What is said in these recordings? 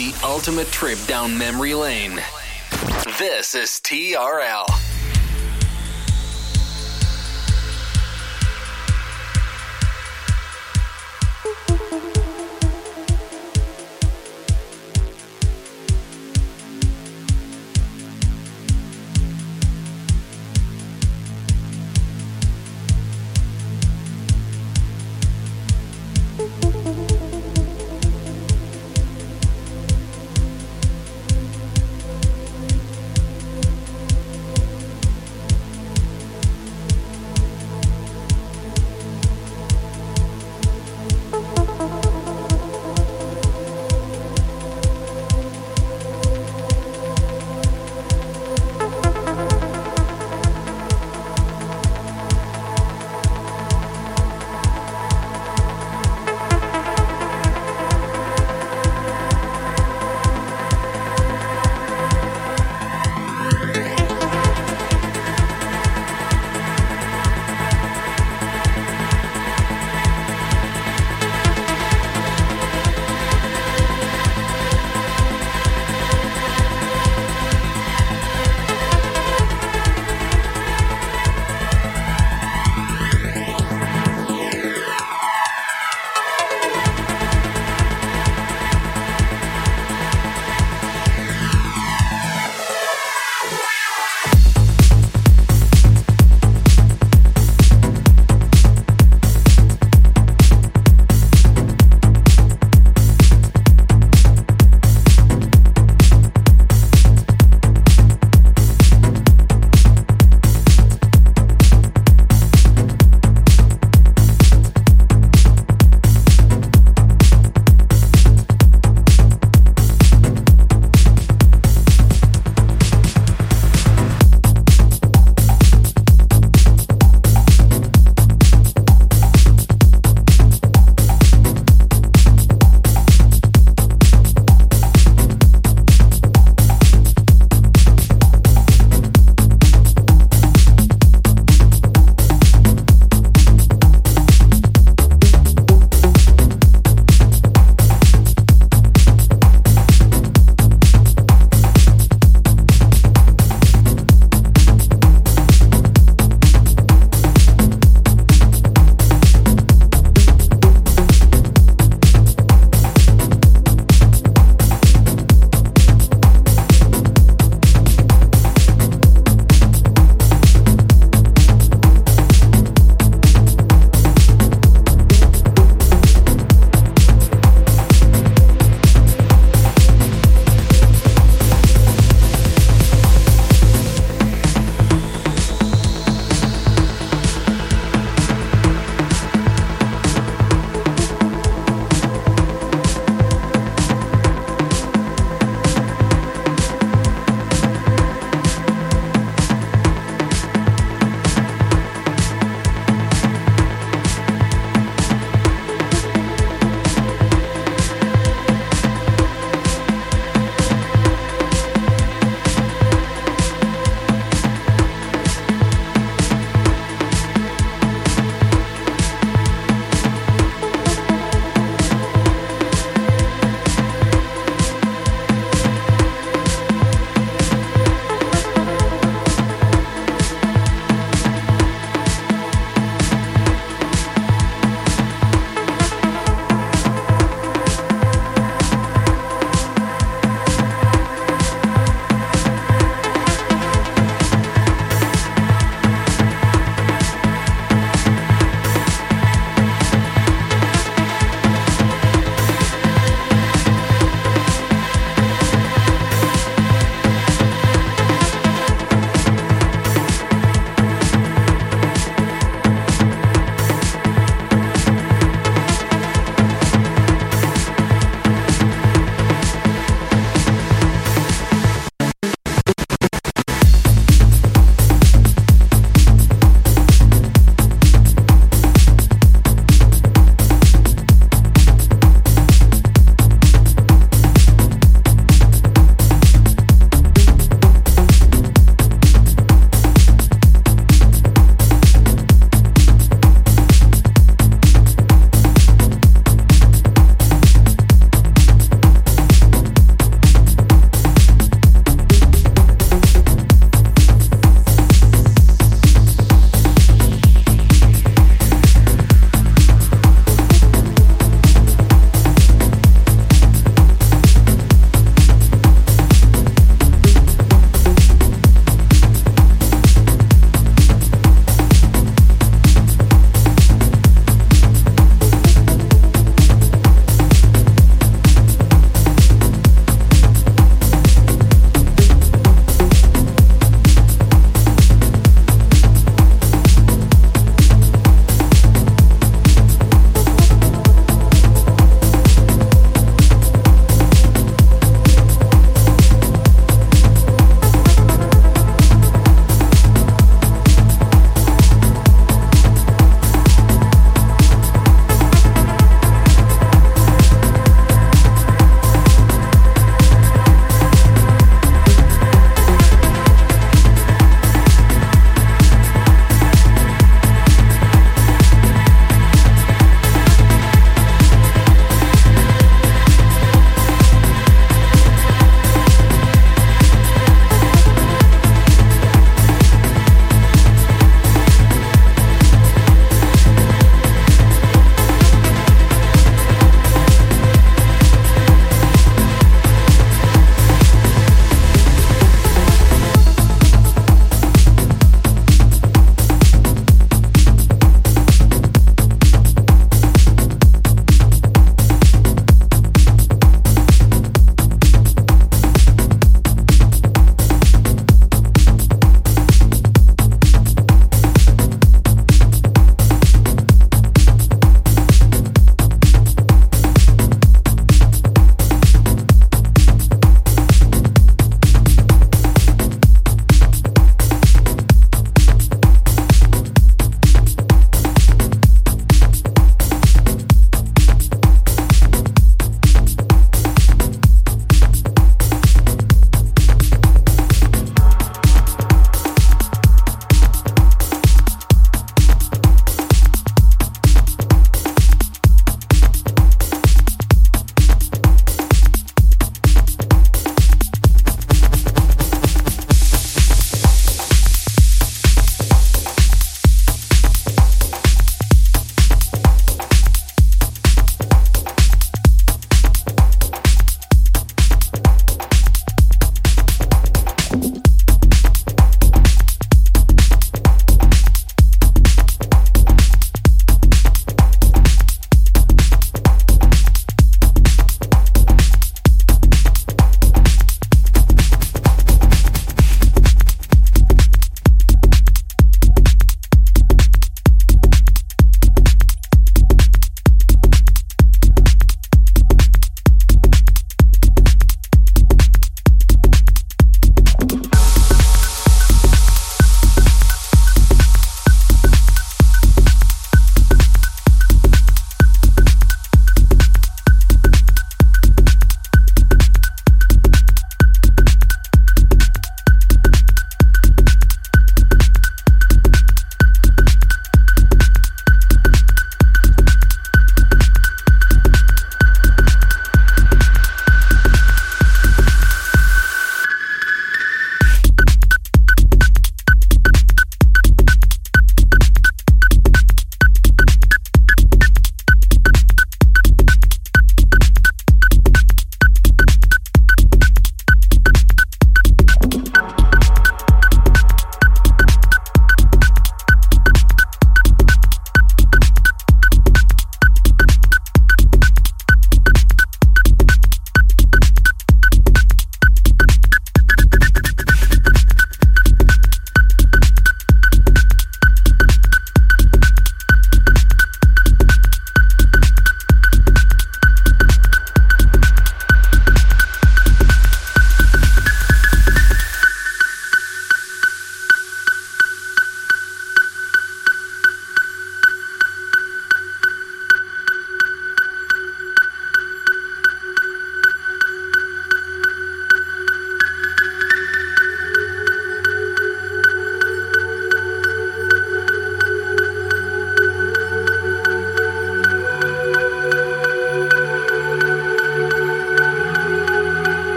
the ultimate trip down memory lane. This is TRL.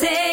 We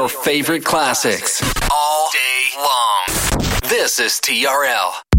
your favorite classics all day long. This is TRL.